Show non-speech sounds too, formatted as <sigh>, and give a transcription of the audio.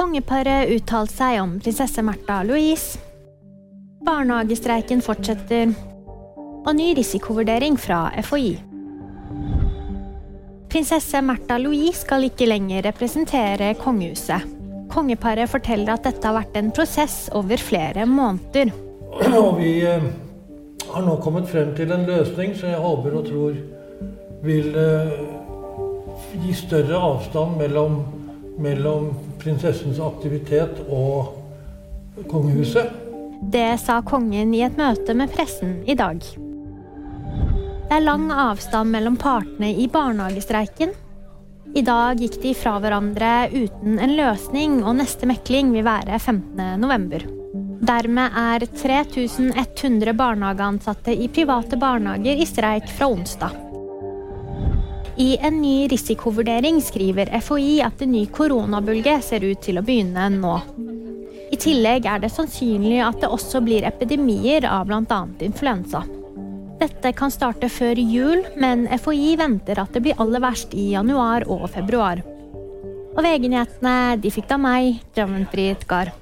Kongeparet uttalte seg om prinsesse Märtha Louise. Barnehagestreiken fortsetter. Og ny risikovurdering fra FHI. Prinsesse Märtha Louise skal ikke lenger representere kongehuset. Kongeparet forteller at dette har vært en prosess over flere måneder. <clears throat> Og vi eh, har nå kommet frem til en løsning som jeg håper og tror vil eh, gi større avstand mellom, mellom prinsessens aktivitet og kongehuset. Det sa kongen i et møte med pressen i dag. Det er lang avstand mellom partene i barnehagestreiken. I dag gikk de fra hverandre uten en løsning, og neste mekling vil være 15.11. Dermed er 3100 barnehageansatte i private barnehager i streik fra onsdag. I en ny risikovurdering skriver FHI at en ny koronabølge ser ut til å begynne nå. I tillegg er det sannsynlig at det også blir epidemier av bl.a. influensa. Dette kan starte før jul, men FHI venter at det blir aller verst i januar og februar. Og VG-nyhetene de fikk da meg, Dravenfrid Gahr.